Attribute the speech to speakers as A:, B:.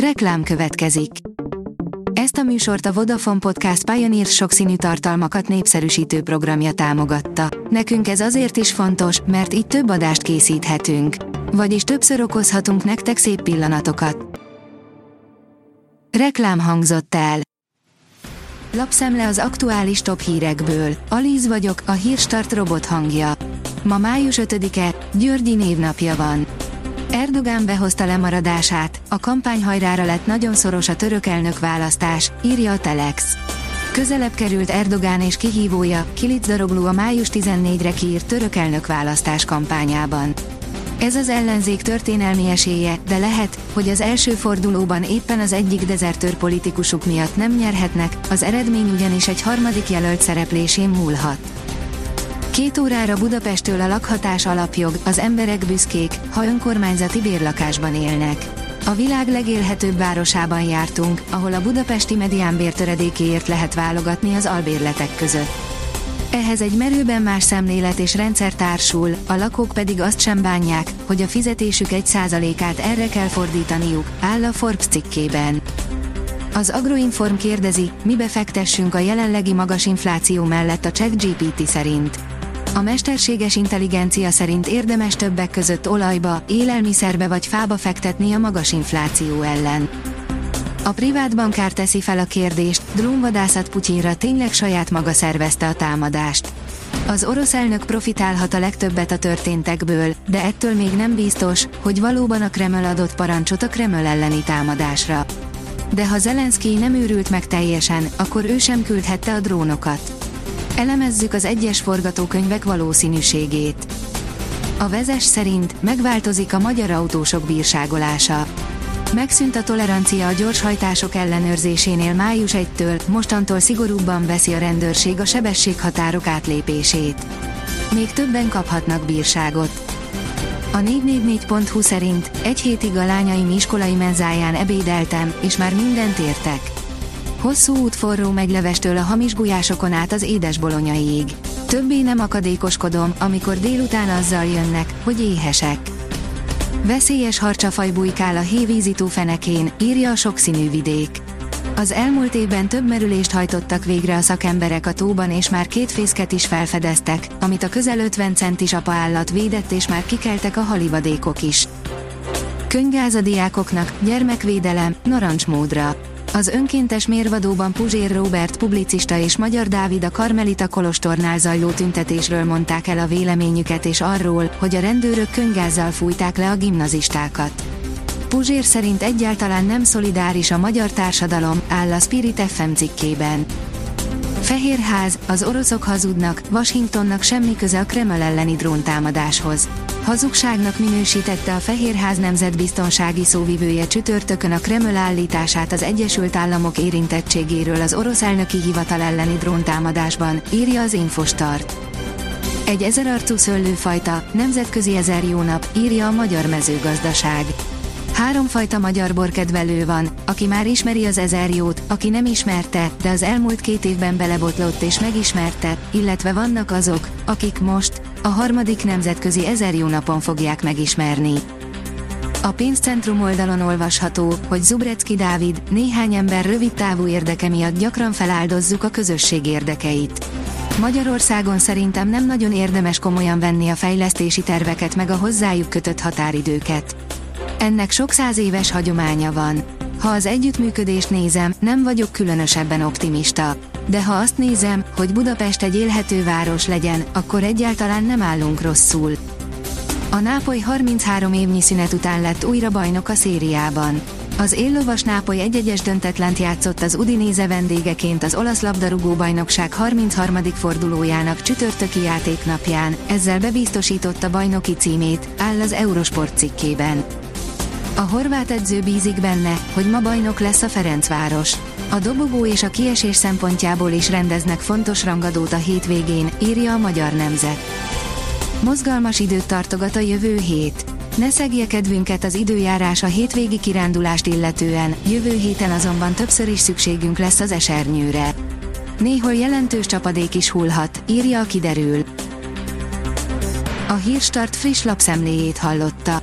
A: Reklám következik. Ezt a műsort a Vodafone Podcast Pioneer sokszínű tartalmakat népszerűsítő programja támogatta. Nekünk ez azért is fontos, mert így több adást készíthetünk. Vagyis többször okozhatunk nektek szép pillanatokat. Reklám hangzott el. Lapszemle az aktuális top hírekből. Alíz vagyok, a hírstart robot hangja. Ma május 5-e, Györgyi névnapja van. Erdogán behozta lemaradását, a kampányhajrára lett nagyon szoros a török elnök választás, írja a Telex. Közelebb került Erdogán és kihívója, Kilic Daroglu a május 14-re kiírt török elnök választás kampányában. Ez az ellenzék történelmi esélye, de lehet, hogy az első fordulóban éppen az egyik dezertőr politikusuk miatt nem nyerhetnek, az eredmény ugyanis egy harmadik jelölt szereplésén múlhat. Két órára Budapestől a lakhatás alapjog, az emberek büszkék, ha önkormányzati bérlakásban élnek. A világ legélhetőbb városában jártunk, ahol a budapesti mediánbértöredékéért lehet válogatni az albérletek között. Ehhez egy merőben más szemlélet és rendszer társul, a lakók pedig azt sem bánják, hogy a fizetésük egy százalékát erre kell fordítaniuk, áll a Forbes cikkében. Az Agroinform kérdezi, mibe fektessünk a jelenlegi magas infláció mellett a ChatGPT szerint. A mesterséges intelligencia szerint érdemes többek között olajba, élelmiszerbe vagy fába fektetni a magas infláció ellen. A privát bankár teszi fel a kérdést, drónvadászat Putyinra tényleg saját maga szervezte a támadást. Az orosz elnök profitálhat a legtöbbet a történtekből, de ettől még nem biztos, hogy valóban a Kreml adott parancsot a Kreml elleni támadásra. De ha Zelenszky nem őrült meg teljesen, akkor ő sem küldhette a drónokat. Elemezzük az egyes forgatókönyvek valószínűségét. A vezes szerint megváltozik a magyar autósok bírságolása. Megszűnt a tolerancia a gyorshajtások ellenőrzésénél május 1-től, mostantól szigorúbban veszi a rendőrség a sebességhatárok átlépését. Még többen kaphatnak bírságot. A 444.hu szerint egy hétig a lányaim iskolai menzáján ebédeltem, és már mindent értek. Hosszú út forró meglevestől a hamis gulyásokon át az édes bolonyaiig. Többé nem akadékoskodom, amikor délután azzal jönnek, hogy éhesek. Veszélyes harcsafaj bujkál a hévízitó fenekén, írja a sokszínű vidék. Az elmúlt évben több merülést hajtottak végre a szakemberek a tóban és már két fészket is felfedeztek, amit a közel 50 centis apaállat védett és már kikeltek a halivadékok is. Könygáz a diákoknak, gyermekvédelem, narancsmódra. Az önkéntes mérvadóban Puzsér Robert publicista és Magyar Dávid a Karmelita Kolostornál zajló tüntetésről mondták el a véleményüket és arról, hogy a rendőrök könygázzal fújták le a gimnazistákat. Puzsér szerint egyáltalán nem szolidáris a magyar társadalom, áll a Spirit FM cikkében. Fehérház, az oroszok hazudnak, Washingtonnak semmi köze a Kreml elleni dróntámadáshoz. Hazugságnak minősítette a Fehérház nemzetbiztonsági szóvivője csütörtökön a Kreml állítását az Egyesült Államok érintettségéről az orosz elnöki hivatal elleni dróntámadásban, írja az Infostart. Egy ezerarcú szőlőfajta, nemzetközi ezer jó nap, írja a Magyar Mezőgazdaság. Háromfajta magyar borkedvelő van, aki már ismeri az ezerjót, aki nem ismerte, de az elmúlt két évben belebotlott és megismerte, illetve vannak azok, akik most, a harmadik nemzetközi ezerjó napon fogják megismerni. A pénzcentrum oldalon olvasható, hogy Zubrecki Dávid, néhány ember rövid távú érdeke miatt gyakran feláldozzuk a közösség érdekeit. Magyarországon szerintem nem nagyon érdemes komolyan venni a fejlesztési terveket meg a hozzájuk kötött határidőket. Ennek sok száz éves hagyománya van. Ha az együttműködést nézem, nem vagyok különösebben optimista. De ha azt nézem, hogy Budapest egy élhető város legyen, akkor egyáltalán nem állunk rosszul. A Nápoly 33 évnyi szünet után lett újra bajnok a szériában. Az éllovas Nápoly egyegyes döntetlent játszott az Udinéze vendégeként az olasz labdarúgó bajnokság 33. fordulójának csütörtöki játéknapján, ezzel bebiztosította bajnoki címét, áll az Eurosport cikkében. A horvát edző bízik benne, hogy ma bajnok lesz a Ferencváros. A dobogó és a kiesés szempontjából is rendeznek fontos rangadót a hétvégén, írja a Magyar Nemzet. Mozgalmas időt tartogat a jövő hét. Ne szegje kedvünket az időjárás a hétvégi kirándulást illetően, jövő héten azonban többször is szükségünk lesz az esernyőre. Néhol jelentős csapadék is hullhat, írja a kiderül. A Hírstart friss lapszemléjét hallotta.